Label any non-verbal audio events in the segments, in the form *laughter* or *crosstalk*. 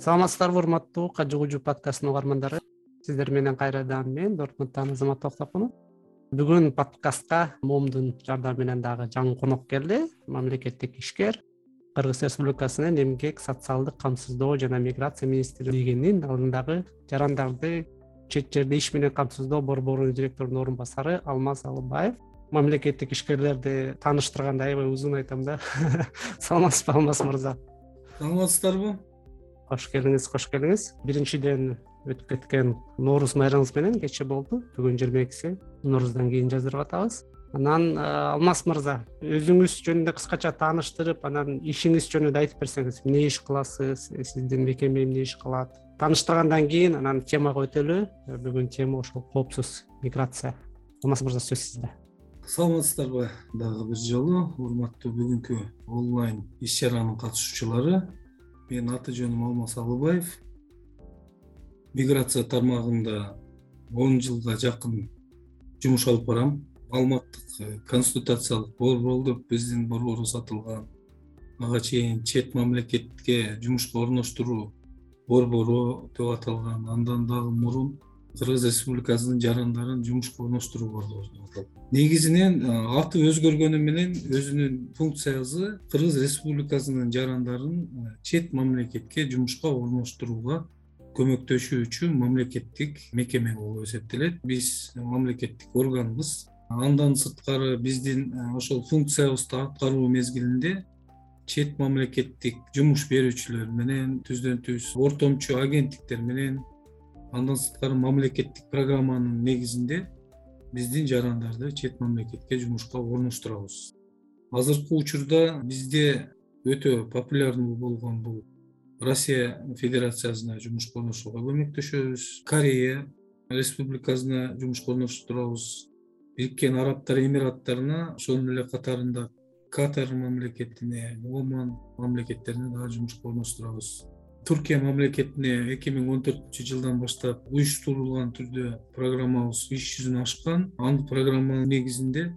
саламатсыздарбы урматтуу кажы кужу подкастынын угармандары. Сиздер менен кайрадан мен дортмундтан азамат токтокунов бүгүн подкастка момдун жардамы менен дагы жаңы конок келди. Мамлекеттик ишкер кыргыз республикасынын эмгек социалдык камсыздоо жана миграция министрлигинин алдындагы жарандарды чет жерде иш менен камсыздоо борборунун директорунун орун басары алмаз алыбаев. Мамлекеттик ишкерлерди тааныштырганда аябай узун айтам да. *laughs* Саламатсызбы алмаз мырза? Саламатсыздарбы кош келиңиз кош келиңиз биринчиден өтүп кеткен нооруз майрамыңыз менен кечээ болду. Бүгүн жыйырма экиси нооруздан кийин жаздырып атабыз. Анан алмаз мырза өзүңүз жөнүндө кыскача тааныштырып анан ишиңиз жөнүндө айтып берсеңиз эмне иш кыласыз? Сиздин мекеме эмне иш кылат? Тааныштыргандан кийин анан темага өтөлү бүгүн тема ошол коопсуз миграция. Алмаз мырза сөз сизде. Саламатсыздарбы дагы бир жолу. Урматтуу бүгүнкү онлайн иш чаранын катышуучулары менин аты жөнүм алмаз алыбаев. Миграция тармагында он жылга жакын жумуш алып барам. Алматтык э, консультациялык борбордо биздин борбору сатылган ага чейин чет мамлекетке жумушка орноштуруу борбору деп аталган андан дагы мурун кыргыз республикасынын жарандарын жумушка орноштуруу аталат негизинен аты өзгөргөнү менен өзүнүн функциясы кыргыз республикасынын жарандарын чет мамлекетке жумушка орноштурууга көмөктөшүүчү мамлекеттик мекеме болуп эсептелет. Биз мамлекеттик органбыз. Андан сырткары биздин ошол функциябызды аткаруу мезгилинде чет мамлекеттик жумуш берүүчүлөр менен түздөн түз ортомчу агенттиктер менен андан сырткары мамлекеттик программанын негизинде биздин жарандарды чет мамлекетке жумушка орноштурабыз. Азыркы учурда бизде өтө популярный болгон бул россия федерациясына жумушка орношууга көмөктөшөбүз. Корея республикасына жумушка орноштурабыз. Бириккен арабтар эмираттарына ошонун эле катарында катар мамлекетине оман мамлекеттерине дагы жумушка орноштурабыз туркия мамлекетине эки миң он төртүнчү жылдан баштап уюштурулган түрдө программабыз иш жүзүн ашкан. Анын программанын негизинде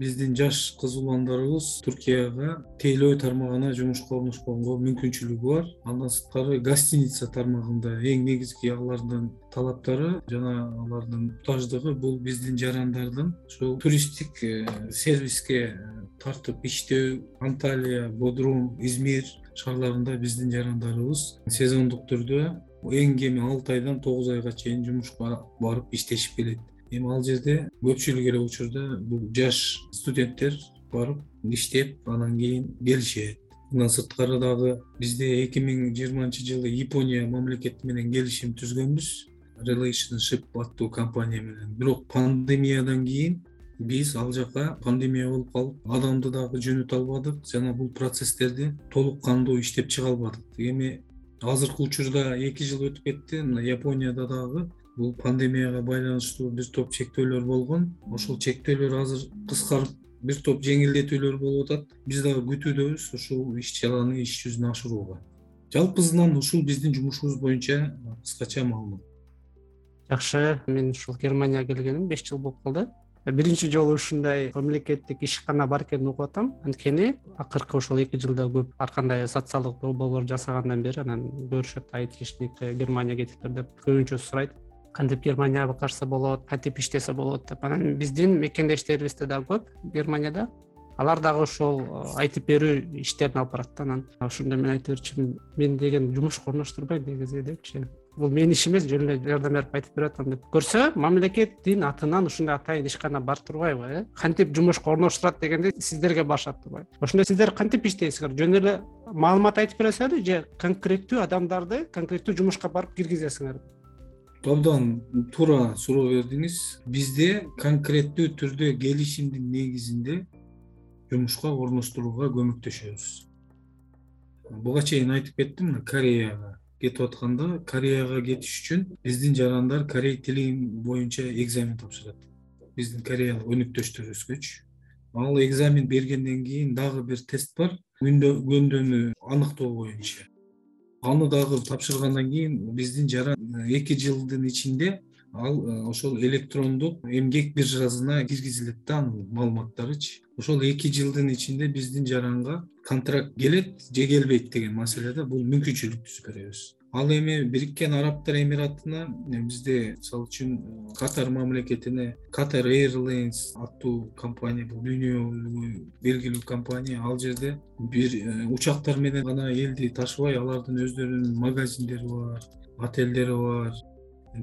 биздин жаш кыз уландарыбыз туркияга тейлөө тармагына жумушка орношконго мүмкүнчүлүгү бар. Андан сырткары гостиница тармагында эң негизги алардын талаптары жана алардын муктаждыгы бул биздин жарандардын ушул туристтик э, сервиске тартып иштөө анталия бодрум измир шаарларында биздин жарандарыбыз сезондук түрдө эң кеми алты айдан тогуз айга чейин жумушка барып иштешип келет эми ал жерде көпчүлүк эле учурда бул жаш студенттер барып иштеп анан кийин келишет. Мындан сырткары дагы бизде эки миң жыйырманчы жылы япония мамлекети менен келишим түзгөнбүз. Relationship аттуу компания менен. Бирок пандемиядан кийин биз ал жака пандемия болуп калып адамды дагы жөнөтө албадык жана бул процесстерди толук кандуу иштеп чыга албадык. Эми азыркы учурда эки жыл өтүп кетти. Мына японияда дагы бул пандемияга байланыштуу бир топ чектөөлөр болгон. Ошол чектөөлөр азыр кыскарып бир топ жеңилдетүүлөр болуп атат. Биз дагы күтүүдөбүз ушул иш чараны иш жүзүнө ашырууга. Жалпысынан ушул биздин жумушубуз боюнча кыскача маалымат. Жакшы мен ушул германияга келгениме беш жыл болуп калды. Биринчи жолу ушундай мамлекеттик ишкана бар экенин угуп атам. Анткени акыркы ушул эки жылда көп ар кандай социалдык долбоорлор жасагандан бери анан көрүшөт айтишник германияга кетиптир деп көбүнчө сурайт кантип германияга барса болот кантип иштесе болот деп. Анан биздин мекендештерибиз да дагы көп германияда алар дагы ошол э, айтып берүү иштерин алып барат да анан. Ошондо мен айта берчүмүн мен деген жумушка орноштурбайм негизи депчи. Бул менин ишим эмес жөн эле жардам берип айтып берип атам деп. Көрсө мамлекеттин атынан ушундай атайын ишкана бар турбайбы э? Кантип жумушка орноштурат дегенде сиздерге барышат турбайбы. Ошондо сиздер кантип иштейсиңер? Жөн эле маалымат айтып бересиңерби же конкреттүү адамдарды конкреттүү жумушка барып киргизесиңерби абдан туура суроо бердиңиз. Бизде конкреттүү түрдө келишимдин негизинде жумушка орноштурууга көмөктөшөбүз. Буга чейин айтып кеттим мына кореяга кетип атканда кореяга кетиш үчүн биздин жарандар корей тили боюнча экзамен тапшырат. Биздин кореялык өнөктөштөрүбүзгөчү ал экзамен бергенден кийин дагы бир тест бар. Көндөмү аныктоо боюнча аны дагы тапшыргандан кийин биздин жаран эки жылдын ичинде ал э, ошол электрондук эмгек биржасына киргизилет да анын маалыматтарычы. Ошол эки жылдын ичинде биздин жаранга контракт келет же келбейт деген маселеде бул мүмкүнчүлүк түзүп беребиз ал эми бириккен арабтар эмиратына бизде мисалы үчүн катар мамлекетине катар эйрлайнс аттуу компания бул дүйнөлүк белгилүү компания. Ал жерде бир э, учактар менен гана элди ташыбай алардын өздөрүнүн магазиндери бар отелдери бар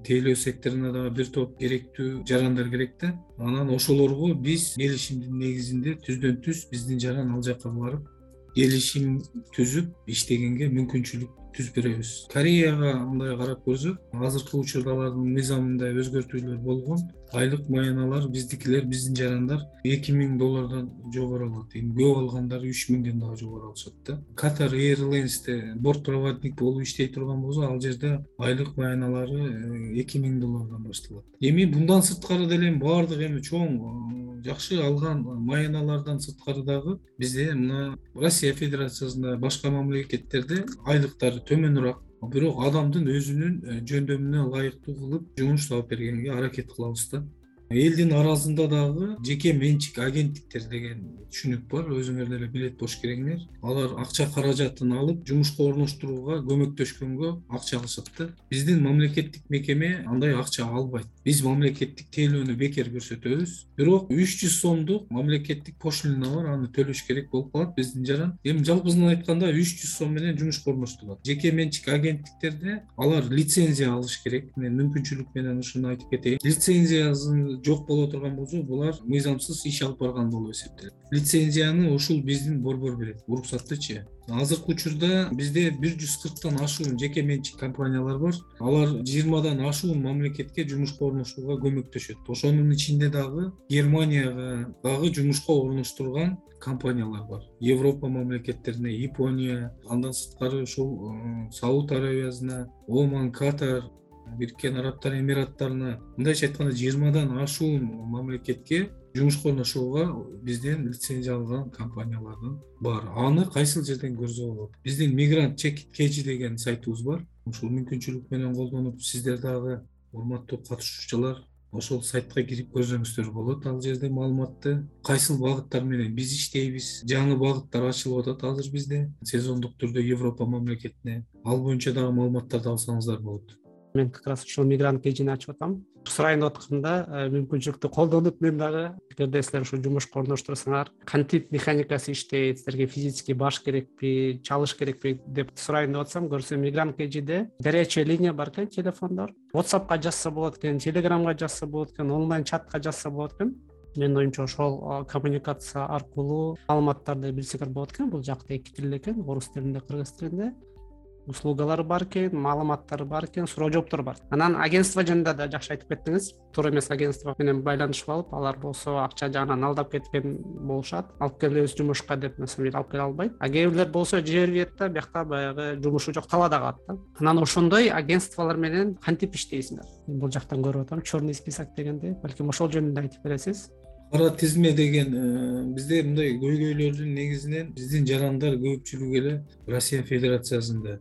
тейлөө секторуна дагы бир топ керектүү жарандар керек да. Анан ошолорго биз келишимдин негизинде түздөн түз биздин жаран ал жака барып келишим түзүп иштегенге мүмкүнчүлүк түзүп беребиз кореяга мындай карап көрсөк азыркы учурда алардын мыйзамында өзгөртүүлөр болгон айлык маяналар биздикилер биздин жарандар эки миң доллардан жогору алат. Эми көп алгандар үч миңден дагы жогору алышат да. Катар эйрлайнсте бортпроводник болуп иштей турган болсо ал жерде айлык маяналары э, эки миң доллардан башталат. Эми мындан сырткары деле баардык эми чоң э, жакшы алган маяналардан сырткары дагы бизде мына россия федерациясында башка мамлекеттерде айлыктары төмөнүрөөк бирок адамдын өзүнүн э, жөндөмүнө ылайыктуу кылып жумуш таап бергенге аракет кылабыз да элдин арасында дагы жеке менчик агенттиктер деген түшүнүк бар. Өзүңөр деле билет бош кереңер алар акча каражатын алып жумушка орноштурууга көмөктөшкөнгө акча алышат да биздин мамлекеттик мекеме андай акча албайт. Биз мамлекеттик тейлөөнү бекер көрсөтөбүз. Бирок үч жүз сомдук мамлекеттик пошлина бар аны төлөш керек болуп калат биздин жаран. Эми жалпысынан айтканда үч жүз сом менен жумушка орноштурулат. Жеке менчик агенттиктерде алар лицензия алыш керек. Мен мүмкүнчүлүк менен ушуну айтып кетейин. Лицензиясын жок боло турган болсо булар мыйзамсыз иш алып барган болуп эсептелет. Лицензияны ушул биздин борбор берет. Уруксаттычы. Азыркы учурда бизде бир жүз кырктан ашуун жеке менчик компаниялар бар. Алар жыйырмадан ашуун мамлекетке жумушка орношууга көмөктөшөт. Ошонун ичинде дагы германияга дагы жумушка орноштурган компаниялар бар. Европа мамлекеттерине япония андан сырткары ушул э, сауд аравиясына оман катар бириккен арабтар эмираттарына мындайча айтканда жыйырмадан ашуун мамлекетке жумушка орношууга бизден лицензия алган компаниялардын бар аны кайсыл жерден көрсө болот? Биздин мигрант чек кж деген сайтыбыз бар. Ушул мүмкүнчүлүк менен колдонуп сиздер дагы урматтуу катышуучулар ошол сайтка кирип көрсөңүздөр болот. Ал жерде маалыматты кайсыл багыттар менен биз иштейбиз? Жаңы багыттар ачылып атат азыр бизде. Сезондук түрдө европа мамлекетине ал боюнча дагы маалыматтарды алсаңыздар болот мен как раз ушул мигрант кежини ачып атам. Сурайын деп атканда э, мүмкүнчүлүктү колдонуп мен дагы эгерде силер ушу жумушка орноштурсаңар кантип механикасы иштейт силерге физический баш керекпи чалыш керекпи деп сурайын деп атсам көрсөм мигрант кежиде горячая линия бар экен телефондор. Whatsappка жазса болот экен телеграмга жазса болот экен онлайн чатка жазса болот экен. Менин оюмча ошол коммуникация аркылуу маалыматтарды билсеңер болот экен бул жакта эки тил экен орус тилинде кыргыз тилинде услугалары бар экен маалыматтары бар экен суроо жооптор бар. Анан агентство жөнүндө да жакшы айтып кеттиңиз. Туура эмес агентство менен байланышып алып алар болсо акча жагынан алдап кеткен болушат. Алып келебиз жумушка деп на самом деле алып келе албайт. А кээ бирлер болсо жибербейт да биякта баягы жумушу жок талаада калат да. Анан ошондой агентстволор менен кантип иштейсиңер? Бул жактан көрүп атам. Черный список дегенди. Балким ошол жөнүндө айтып бересиз. Кара тизме деген э, бизде мындай көйгөйлөрдүн негизинен биздин жарандар көпчүлүгү эле россия федерациясында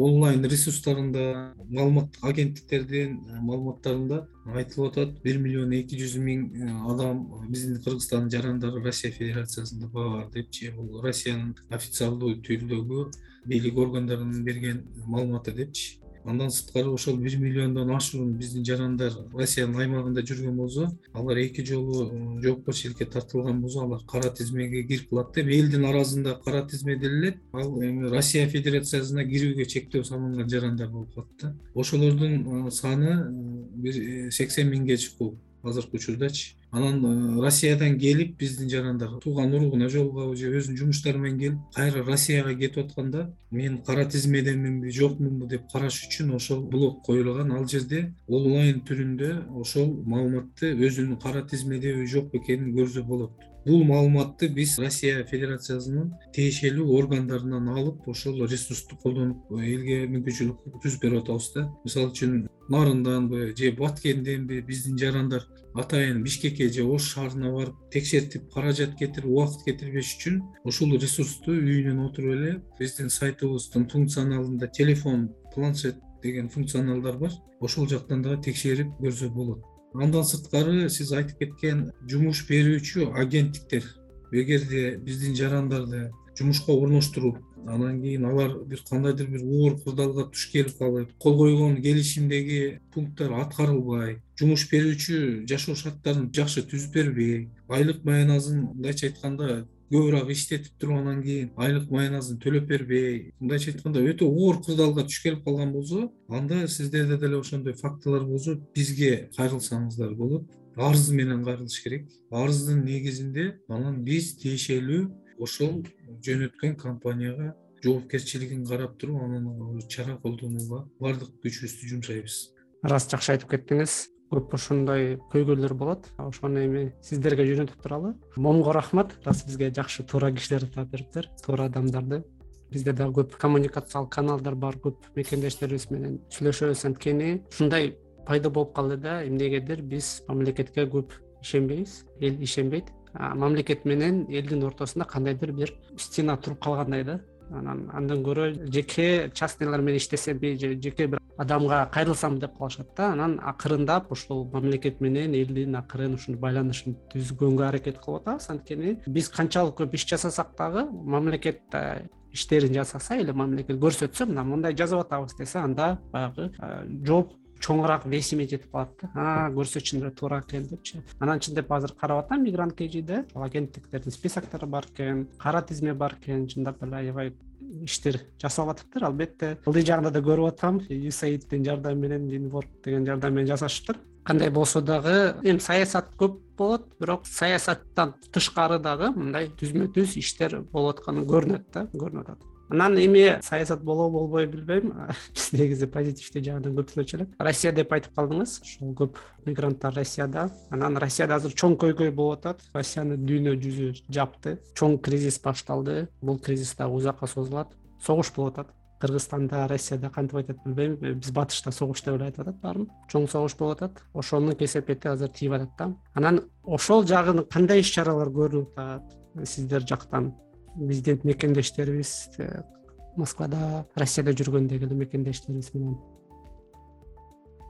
онлайн ресурстарында маалыматтык агенттиктердин э, маалыматтарында айтылып атат. Бир миллион эки жүз миң э, адам биздин кыргызстандын жарандары россия федерациясында бар депчи бул россиянын официалдуу түрдөгү бийлик органдарынын берген маалыматы депчи андан сырткары ошол бир миллиондон ашуун биздин жарандар россиянын аймагында жүргөн болсо алар эки жолу э, жоопкерчиликке тартылган болсо алар кара тизмеге кирип калат да эми элдин арасында кара тизмеде эле ал эми россия федерациясына кирүүгө чектөө салынган жарандар болуп калат да. Ошолордун э, саны э, бир сексен миңге чукул азыркы учурдачы. Анан э, россиядан келип биздин жарандар тууган уругуна жолугабы же өзүнүн жумуштары менен келип кайра россияга кетип атканда мен кара тизмедеминби жокмунбу деп караш үчүн ошол блок коюлган. Ал жерде онлайн түрүндө ошол маалыматты өзүнүн кара тизмедеби жокпу экенин көрсө болот бул маалыматты биз россия федерациясынын тиешелүү органдарынан алып ошол ресурсту колдонуп элге мүмкүнчүлүк түзүп берип атабыз да. Мисалы үчүн нарынданбы же баткенденби биздин жарандар атайын бишкекке же ош шаарына барып текшертип каражат кетирип убакыт кетирбеш үчүн ушул ресурсту үйүнөн отуруп эле биздин сайтыбыздын функционалында телефон планшет деген функционалдар бар. Ошол жактан дагы текшерип көрсө болот андан сырткары сиз айтып кеткен жумуш берүүчү агенттиктер. Эгерде биздин жарандарды жумушка орноштуруп анан кийин алар бир кандайдыр бир оор кырдаалга туш келип калып кол койгон келишимдеги пункттар аткарылбай жумуш берүүчү жашоо шарттарын жакшы түзүп бербей айлык маяназын мындайча айтканда көбүрөөк иштетип туруп анан кийин айлык маяназын төлөп бербей мындайча айтканда өтө оор кырдаалга туш келип калган болсо анда сиздерде деле ошондой фактылар болсо бизге кайрылсаңыздар болот. Арыз менен кайрылыш керек. Арыздын негизинде анан биз тиешелүү ошол жөнөткөн компанияга жоопкерчилигин карап туруп анан чара колдонууга баардык күчүбүздү жумшайбыз. Ыраст жакшы айтып кеттиңиз көп ошондой көйгөйлөр болот. Ошону эми сиздерге жөнөтүп туралы. Момго рахмат ырас бизге жакшы туура кишилерди таап бериптир туура адамдарды. Бизде дагы көп коммуникациялык каналдар бар көп мекендештерибиз менен сүйлөшөбүз. Анткени ушундай пайда болуп калды да эмнегедир биз мамлекетке көп ишенбейбиз эл ишенбейт. Мамлекет менен элдин ортосунда кандайдыр бир стена туруп калгандай да анан андан көрө жеке частныйлар менен иштесемби же жеке бир адамга кайрылсам деп калышат да. Анан акырындап ошол мамлекет менен элдин акырын ушундай байланышын түзгөнгө аракет кылып атабыз. Анткени биз канчалык көп иш жасасак дагы мамлекет иштерин жасаса или мамлекет көрсөтсө мына мындай жасап атабыз десе анда баягы жооп чоңураак весиме жетип калат да. Көрсөтчү мындай туура экен депчи. Анан чындап азыр карап атам мигрант kgде агенттиктердин списоктору бар экен кара тизме бар экен чындап эле аябай иштер жасалып атыптыр албетте ылдый жагында да көрүп атам. Юсаиддин жардамы менен деген жардам менен жасашыптыр кандай болсо дагы эми саясат көп болот бирок саясаттан тышкары дагы мындай түзмө түз иштер болуп атканы көрүнөт да көрүнүп атат анан эми саясат болобу болбойбу билбейм. *laughs* Биз негизи позитивдүү жагынан көп сүйлөчү элек. Россия деп айтып калдыңыз. Ушул көп мигранттар россияда. Анан россияда азыр чоң көйгөй болуп атат. Россияны дүйнө жүзү жапты. Чоң кризис башталды. Бул кризис дагы узакка созулат. Согуш болуп атат. Кыргызстанда россияда кантип айтат билбейм. Биз батышта согуш деп эле айтып атат баарыбир чоң согуш болуп атат. Ошонун кесепети азыр тийип атат да. Анан ошол жагын кандай иш чаралар көрүлүп атат? Сиздер жактан биздин мекендештерибиз э, москвада россияда жүргөндөгү эле мекендештерибиз менен.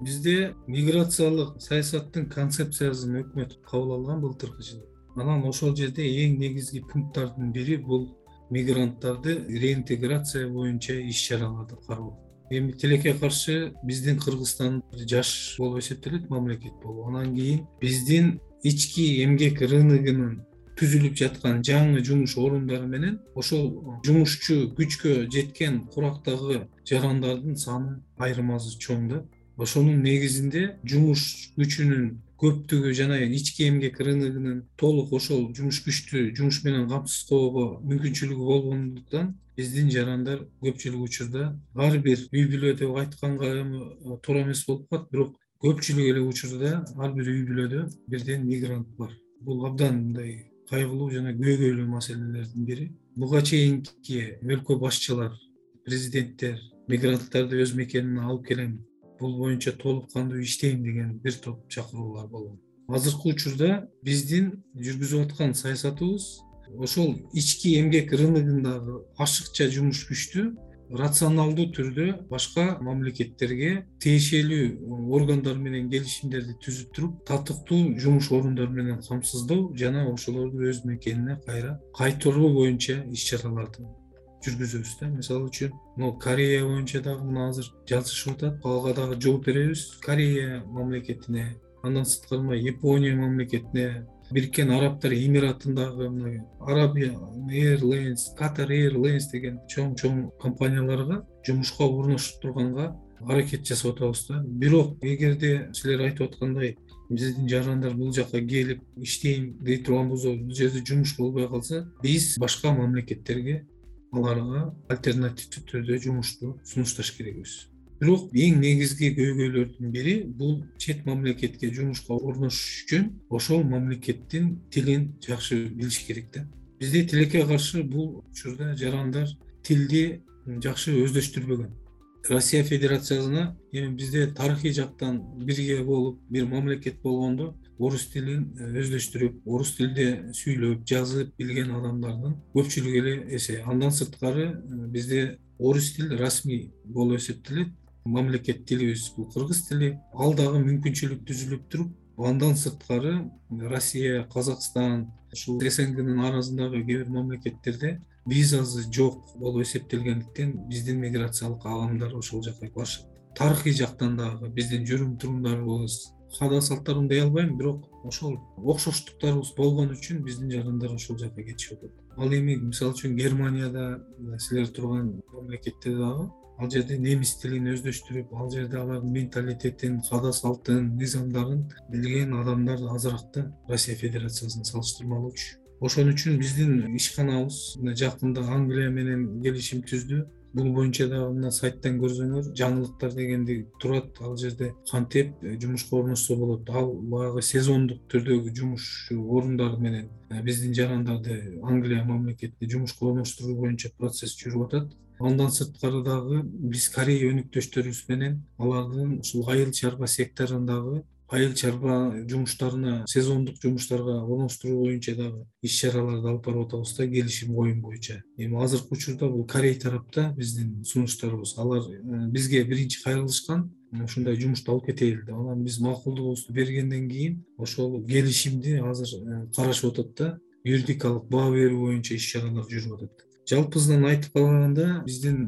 Бизде миграциялык саясаттын концепциясын өкмөт кабыл алган былтыркы жылы анан ошол жерде эң негизги пункттардын бири бул мигранттарды реинтеграция боюнча иш чараларды кароо. Эми тилекке каршы биздин кыргызстан жаш болуп эсептелет мамлекет болуп. Анан кийин биздин ички эмгек рыногунун түзүлүп жаткан жаңы жумуш орундары менен ошол жумушчу күчкө жеткен курактагы жарандардын саны айырмасы чоң да. Ошонун негизинде жумуш күчүнүн көптүгү жана ички эмгек рыногунун толук ошол жумуш күчтү жумуш менен камсыз кылууга мүмкүнчүлүгү болбогондуктан биздин жарандар көпчүлүк учурда ар бир үй бүлө деп айтканга эми туура эмес болуп калат бирок көпчүлүк эле учурда ар бир үй бүлөдө бирден мигрант бар. Бул абдан мындай кайгылуу жана көйгөйлүү маселелердин бири. Буга чейинки өлкө башчылар президенттер мигранттарды өз мекенине алып келем бул боюнча толук кандуу иштейм деген бир топ чакыруулар болгон. Азыркы учурда биздин жүргүзүп аткан саясатыбыз ошол ички эмгек рыногундагы ашыкча жумуш күчтү рационалдуу түрдө башка мамлекеттерге тиешелүү органдар менен келишимдерди түзүп туруп татыктуу жумуш орундары менен камсыздоо жана ошолорду өз мекенине кайра кайтаруу боюнча иш чараларды жүргүзөбүз да. Мисалы үчүн могу корея боюнча дагы мына азыр жазышып атат ага дагы жооп беребиз. Корея мамлекетине андан сырткары япония мамлекетине бириккен арабтар эмиратындагы мына арабия эйрлейнс катар эйрлейнс деген чоң чоң компанияларга жумушка орношуп турганга аракет жасап атабыз да. Бирок эгерде силер айтып аткандай биздин жарандар бул жака келип иштейм дей турган болсо бул жерде жумуш болбой калса биз башка мамлекеттерге аларга альтернативдүү түрдө жумушту сунушташ керекпиз бирок эң негизги көйгөйлөрдүн бири бул чет мамлекетке жумушка орношуш үчүн ошол мамлекеттин тилин жакшы билиш керек да. Бизде тилекке каршы бул учурда жарандар тилди жакшы өздөштүрбөгөн. Россия федерациясына эми бизде тарыхый жактан бирге болуп бир мамлекет болгондо орус тилин өздөштүрүп орус тилинде сүйлөп жазып билген адамдардын көпчүлүгү эле эсе андан сырткары бизде орус тил расмий болуп эсептелет мамлекет тилибиз бул кыргыз тили ал дагы мүмкүнчүлүк түзүлүп туруп андан сырткары россия казакстан ушул снгнын арасындагы кээ бир мамлекеттерде визасы жок болуп эсептелгендиктен биздин миграциялык агымдар ошол жака барышат. Тарыхый жактан дагы биздин жүрүм турумдарыбыз каада салттар дей албайм бирок ошол окшоштуктарыбыз болгон үчүн биздин жарандар ошол жака кетишип атат. Ал эми мисалы үчүн германияда силер турган мамлекетте дагы ал жерде немис тилин өздөштүрүп ал жерде алардын менталитетин каада салтын мыйзамдарын билген адамдар азыраак да россия федерациясына салыштырмалуу үч ошон үчүн биздин ишканабыз мына жакында англия менен келишим түздү. Бул боюнча дагы мына сайттан көрсөңөр жаңылыктар дегенди турат. Ал жерде кантип жумушка орношсо болот? Ал баягы сезондук түрдөгү жумуш орундары менен э, биздин жарандарды англия мамлекетине жумушка орноштуруу боюнча процесс жүрүп атат андан сырткары дагы биз корея өнүктөштөрүбүз менен алардын ушул айыл чарба секторундагы айыл чарба жумуштарына сезондук жумуштарга орноштуруу боюнча дагы иш чараларды алып барып атабыз да келишим коюм боюнча. Эми азыркы учурда бул корей тарапта биздин сунуштарыбыз алар э, бизге биринчи кайрылышкан ушундай жумушту алып кетели деп анан биз макулдугубузду бергенден кийин ошол келишимди азыр э, карашып атат да юридикалык баа берүү боюнча иш чаралар жүрүп атат жалпысынан айтып калганда биздин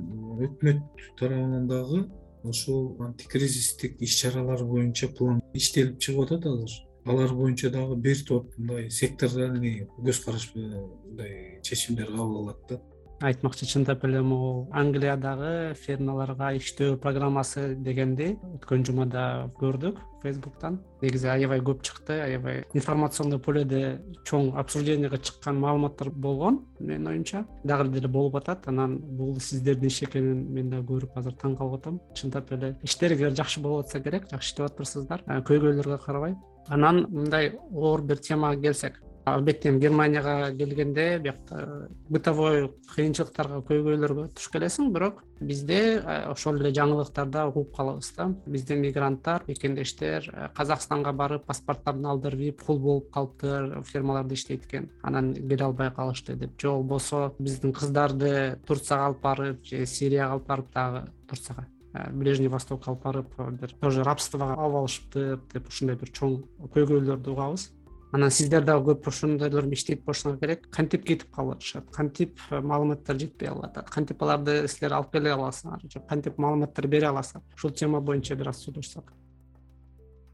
өкмөт тарабынан дагы ушул антикризистик иш чаралар боюнча план иштелип чыгып атат азыр. Алар боюнча дагы бир топ мындай секторальный көз караш мындай чечимдер кабыл алат да айтмакчы чындап эле могу англиядагы фермаларга иштөө программасы дегенди өткөн жумада көрдүк фейсбуктан. Негизи аябай көп чыкты аябай информационный поледе чоң обсужденияга чыккан маалыматтар болгон менин оюмча. Дагы деле болуп атат анан бул сиздердин иш экенин мен дагы көрүп азыр таң калып атам чындап эле иштериңер жакшы болуп атса керек жакшы иштеп атыптырсыздар көйгөйлөргө карабай. Анан мындай оор бир темага келсек албетте эми германияга келгенде биякта бытовой кыйынчылыктарга көйгөйлөргө туш келесиң бирок бизде ошол эле жаңылыктарда угуп калабыз да. Бизде мигранттар мекендештер казакстанга барып паспортторун алдырып кул болуп калыптыр фермаларда иштейт экен анан келе албай калышты деп. Же болбосо биздин кыздарды турцияга алып барып же сирияга алып барып дагы турцияга ближний востокко алып барып бир тоже рабствого алып алышыптыр деп ушундай бир чоң көйгөйлөрдү угабыз анан сиздер дагы көп ошондойлор менен иштейт болушуңар керек. Кантип кетип калып атышат? Кантип э, маалыматтар жетпей калып атат кантип аларды силер алып келе аласыңар? Же кантип маалыматтар бере аласыңар? Ушул тема боюнча бир аз сүйлөшсөк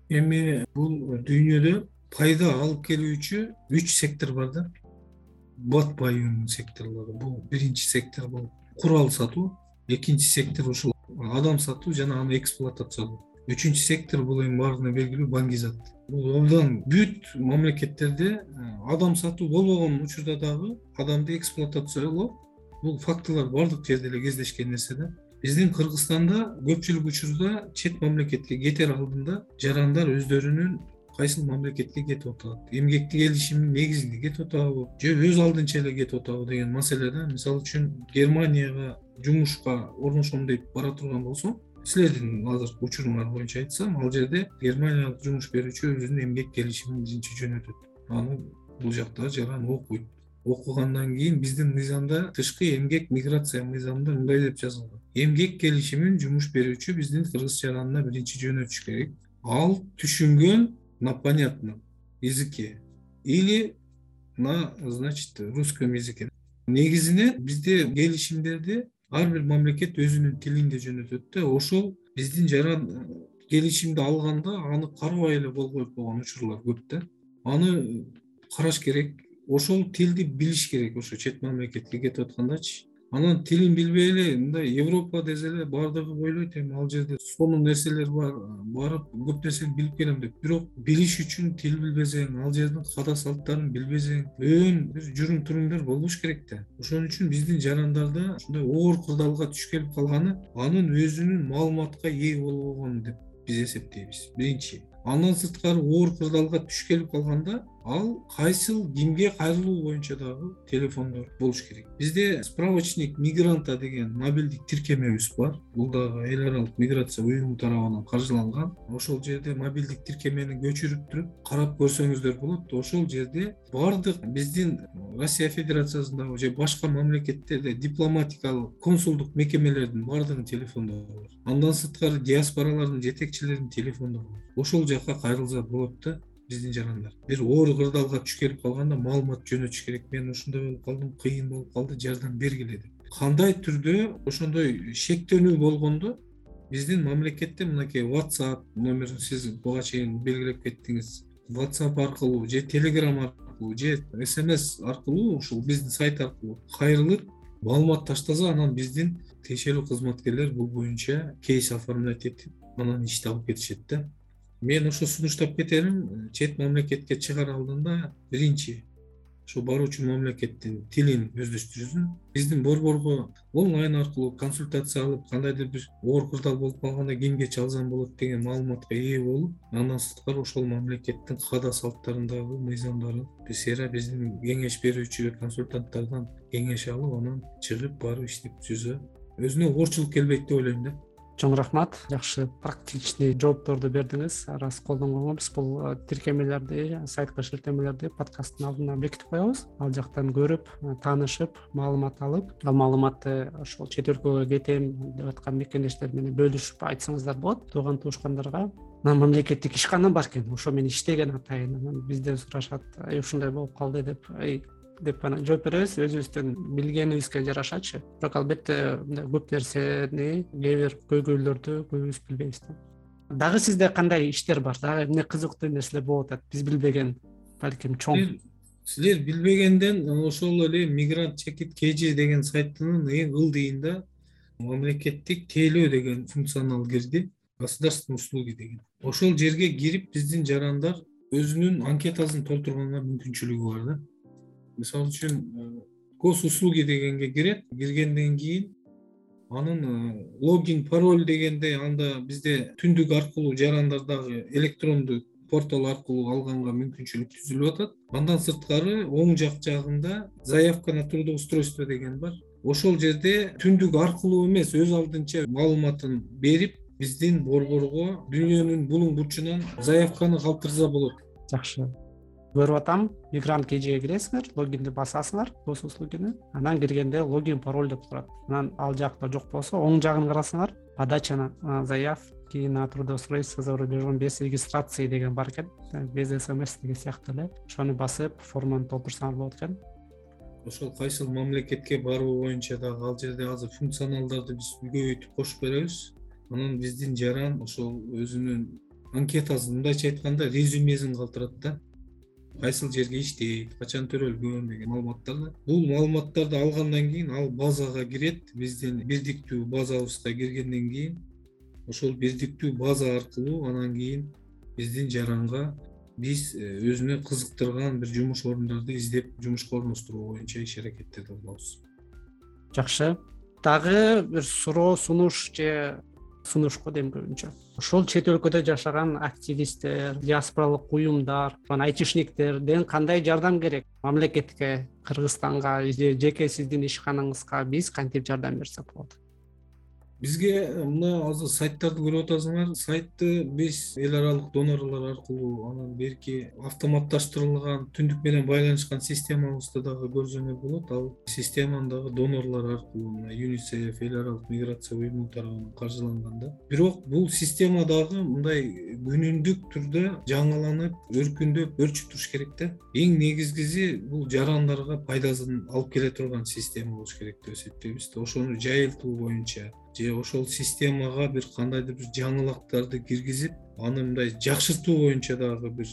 эми бул дүйнөдө пайда алып келүүчү үч сектор бар да. Бат баюунун секторлору. Бул биринчи сектор бул курал сатуу. Экинчи сектор ушул адам сатуу жана аны эксплуатациялоо үчүнчү сектор бул эми баарына белгилүү баңгизат бул абдан бүт мамлекеттерде э, адам сатуу болбогон учурда дагы адамды эксплуатациялоо бул фактылар баардык жерде эле кездешкен нерсе да биздин кыргызстанда көпчүлүк учурда чет мамлекетке кетер алдында жарандар өздөрүнүн кайсыл мамлекетке кетип атат? Эмгекти келишимдин негизинде кетип атабы же өз алдынча эле кетип атабы деген маселе да. Мисалы үчүн германияга жумушка орношом деп бара турган болсоң силердин азыркы учуруңар боюнча айтсам ал жерде германиялык жумуш берүүчү өзүнүн эмгек келишимин биринчи жөнөтөт аны бул жакта жаран окуйт. Окугандан кийин биздин мыйзамда тышкы эмгек миграция мыйзамында мындай деп жазылган. Эмгек келишимин жумуш берүүчү биздин кыргыз жаранына биринчи жөнөтүш керек. Ал түшүнгөн на понятном языке или на значит русском языке. Негизинен бизде келишимдерди ар бир мамлекет өзүнүн тилинде жөнөтөт да ошол биздин жаран келишимди алганда аны карабай эле коюп койгон учурлар көп да. Аны караш керек ошол тилди билиш керек ошо чет мамлекетке кетип аткандачы анан тилин билбей эле мындай европа десе эле баардыгы ойлойт эми ал жерде сонун нерселер бар барып көп нерсени билип келем деп. Бирок билиш үчүн тил билбесең ал жердин каада салттарын билбесең өн бир жүрүм турумдар болбош керек да. Ошон үчүн биздин жарандарда ушундай оор кырдаалга туш келип калганы анын өзүнүн маалыматка ээ болбогону деп биз эсептейбиз. Биринчи андан сырткары оор кырдаалга туш келип калганда ал кайсыл кимге кайрылуу боюнча дагы телефондор болуш керек. Бизде справочник мигранта деген мобилдик тиркемебиз бар. Бул дагы эл аралык миграция уюму тарабынан каржыланган. Ошол жерде мобилдик тиркемени көчүрүп туруп карап көрсөңүздөр болот. Ошол жерде баардык биздин россия федерациясындагы же башка мамлекеттерде дипломатикалык консулдук мекемелердин баардыгынын телефондору бар андан сырткары диаспоралардын жетекчилеринин телефондору бар ошол жака кайрылса болот да биздин жарандар. Бир оор кырдаалга туш келип калганда маалымат жөнөтүш керек. Мен ушундай болуп калдым кыйын болуп калды жардам бергиле деп. Кандай түрдө ошондой шектенүү болгондо биздин мамлекетте мынакей whatsapp номерин сиз буга чейин белгилеп кеттиңиз. Whatsapp аркылуу же telegram аркылуу же смс аркылуу ушул биздин сайт аркылуу кайрылып маалымат таштаса анан биздин тиешелүү кызматкерлер бул боюнча кейс оформлять этип анан ишти алып кетишет да. Мен ошо сунуштап кетерим чет мамлекетке чыгаар алдында биринчи ушу баруучу мамлекеттин тилин өздөштүрсүн. Биздин борборго онлайн аркылуу консультация алып кандайдыр бир оор кырдаал болуп калганда кимге чалсам болот деген маалыматка ээ болуп андан сырткары ошол мамлекеттин каада салттарындагы мыйзамдарын бисера биздин кеңеш берүүчү консультанттардан кеңеш алып анан чыгып барып иштеп түзсө өзүнө оорчулук келбейт деп ойлойм да чоң рахмат. Жакшы. Практичный жоопторду бердиңиз. Арасы колдонгонго биз бул э, тиркемелерди сайтка шилтемелерди подкасттын алдына бекитип коебуз. Ал жактан көрүп э, таанышып маалымат алып ал маалыматты ошол чет өлкөгө кетем деп аткан мекендештер менен бөлүшүп айтсаңыздар болот. Тууган туушкандарга анан мамлекеттик ишкана бар экен ошо мен иштеген атайын анан бизден сурашат ушундай болуп калды деп деп анан жооп беребиз. Өзүбүздүн билгенибизге жарашачы. Бирок албетте мындай көп нерсени кээ бир көйгөйлөрдү көбүбүз билбейбиз да. Дагы сизде кандай иштер бар? Дагы эмне кызыктуу нерселер болуп атат? Биз билбеген балким чоң. Силер билбегенден ошол эле мигрант чекит kg деген сайттын эң ылдыйында мамлекеттик тейлөө деген функционал кирди. Государственные услуги деген. Ошол жерге кирип биздин жарандар өзүнүн анкетасын толтурганга мүмкүнчүлүгү бар да мисалы үчүн э, госуслуги дегенге кирет. Киргенден кийин анын э, логин пароль дегенде анда бизде түндүк аркылуу жарандардагы электрондуу портал аркылуу алганга мүмкүнчүлүк түзүлүп атат. Андан сырткары оң жак жагында заявка на трудоустройство деген бар. Ошол жерде түндүк аркылуу эмес өз алдынча маалыматын берип биздин борборго дүйнөнүн булуң бурчунан заявканы калтырса болот. Жакшы көрүп атам мигрант kgге киресиңер логинди басасыңар госуслугини анан киргенде логин пароль деп турат. Анан ал жакта жок болсо оң жагын карасаңар подача заявки на трудоустройство за рубежом без регистрации деген бар экен. Без смс деген сыяктуу эле. Ошону басып форманы толтурсаңар болот экен. Ошол кайсыл мамлекетке баруу боюнча дагы ал жерде азыр функционалдарды биз көбөйтүп кошуп беребиз. Анан биздин жаран ошол өзүнүн анкетасын мындайча айтканда резюмесин калтырат да кайсыл жерге иштейт качан төрөлгөн деген маалыматтарды бул маалыматтарды алгандан кийин ал базага кирет биздин бирдиктүү базабызга киргенден кийин ошол бирдиктүү база аркылуу анан кийин биздин жаранга биз э, өзүнө кызыктырган бир жумуш орундарды издеп жумушка орноштуруу боюнча иш аракеттерди кылабыз. Жакшы. Дагы бир суроо сунуш же сунуш го дейм көбүнчө. Ошол чет өлкөдө жашаган активисттер диаспоралык уюмдар айтишниктерден кандай жардам керек? Мамлекетке кыргызстанга же жеке сиздин ишканаңызга биз кантип жардам берсек болот бизге мына азыр сайттарды көрүп атасыңар сайтты биз эл аралык донорлор аркылуу анан берки автоматташтырылган түндүк менен байланышкан системабызды дагы көрсөңөр болот. Ал системаны дагы донорлор аркылуу мына юнисеф эл аралык миграция уюму тарабынан каржыланган да. Бирок бул система дагы мындай күнүмдүк түрдө жаңыланып өркүндөп өрчүп туруш керек да. Эң негизгиси бул жарандарга пайдасын алып келе турган система болуш керек деп эсептейбиз да. Ошону жайылтуу боюнча же ошол системага бир кандайдыр бир жаңылыктарды киргизип аны мындай жакшыртуу боюнча дагы бир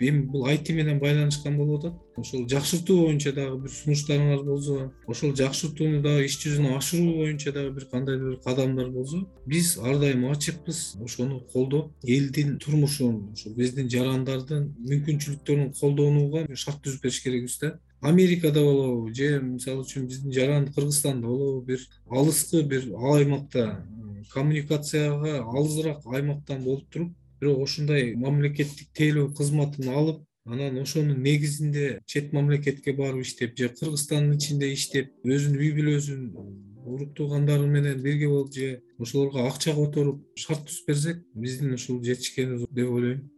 эми бул айти менен байланышкан болуп атат. Ошол жакшыртуу боюнча дагы бир сунуштарыңар болсо ошол жакшыртууну дагы иш жүзүнө ашыруу боюнча дагы бир кандайдыр бир кадамдар болсо биз ар дайым ачыкпыз ошону колдоп элдин турмушун ушул биздин жарандардын мүмкүнчүлүктөрүн колдонууга шарт түзүп бериш керекпиз да америкада болобу же мисалы үчүн биздин жаран кыргызстанда болобу бир алыскы бир аймакта коммуникацияга алысыраак аймактан болуп туруп бирок ошондой мамлекеттик тейлөө кызматын алып анан ошонун негизинде чет мамлекетке барып иштеп же кыргызстандын ичинде иштеп өзүнүн үй бүлөсүн урук туугандары менен бирге болуп же ошолорго акча которуп шарт түзүп берсек биздин ушул жетишкенибиз деп ойлойм.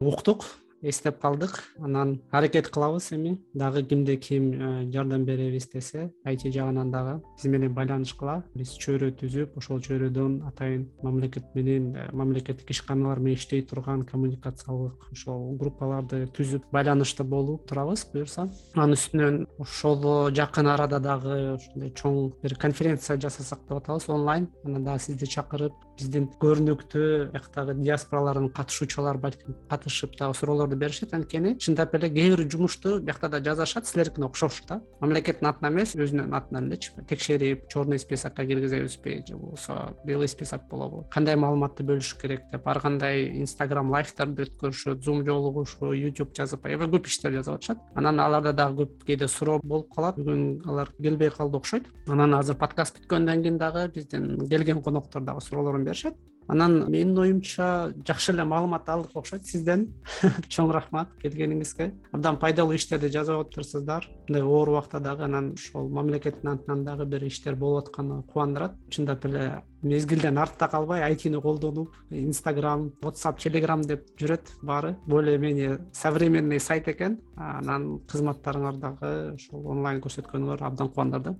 Уктук эстеп калдык. Анан аракет кылабыз эми. Дагы кимде ким э, жардам беребиз десе айти жагынан дагы биз менен байланышкыла. Биз чөйрө түзүп ошол чөйрөдөн атайын мамлекет менен э, мамлекеттик ишканалар менен иштей турган коммуникациялык ошол группаларды түзүп байланышта болуп турабыз буюрса. Анын үстүнөн ошол жакын арада дагы ушундай чоң бир конференция жасасак деп атабыз онлайн. Анан дагы сизди чакырып биздин көрүнүктүү бияктагы диаспоралардын катышуучулары балким катышып дагы суроолорду беришет. Анткени чындап эле кээ бир жумушту биякта да жазышат силердикине окшош да. Мамлекеттин атынан эмес өзүнүн атынан элечи текшерип черный списокко киргизебизби же болбосо белый список болобу кандай маалыматты бөлүш керек деп ар кандай инстаграм лайфтарды өткөрүшөт зум жолугушуу youtube жазып аябай көп иштер жазып атышат анан аларда дагы көп кээде суроо болуп калат. Бүгүн алар келбей калды окшойт. Анан азыр подкаст бүткөндөн кийин дагы биздин келген коноктор дагы беришет. Анан менин оюмча жакшы эле маалымат алдык окшойт сизден. *laughs* Чоң рахмат келгениңизге. Абдан пайдалуу иштерди жазып атыптырсыздар мындай оор убакта дагы анан ошол мамлекеттин атынан дагы бир иштер болуп атканы кубандырат. Чындап эле мезгилден артта калбай айтини колдонуп инстаграм whatsapp телеграм деп жүрөт баары. Более менее современный сайт экен. Анан кызматтарыңар дагы ошол онлайн көрсөткөнүңөр абдан кубандырды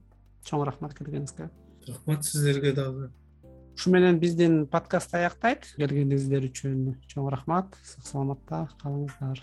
чоң рахмат келгениңизге. Рахмат сиздерге дагы ушу менен биздин подкастты аяктайт. Келгениңиздер үчүн чоң рахмат сак саламатта калыңыздар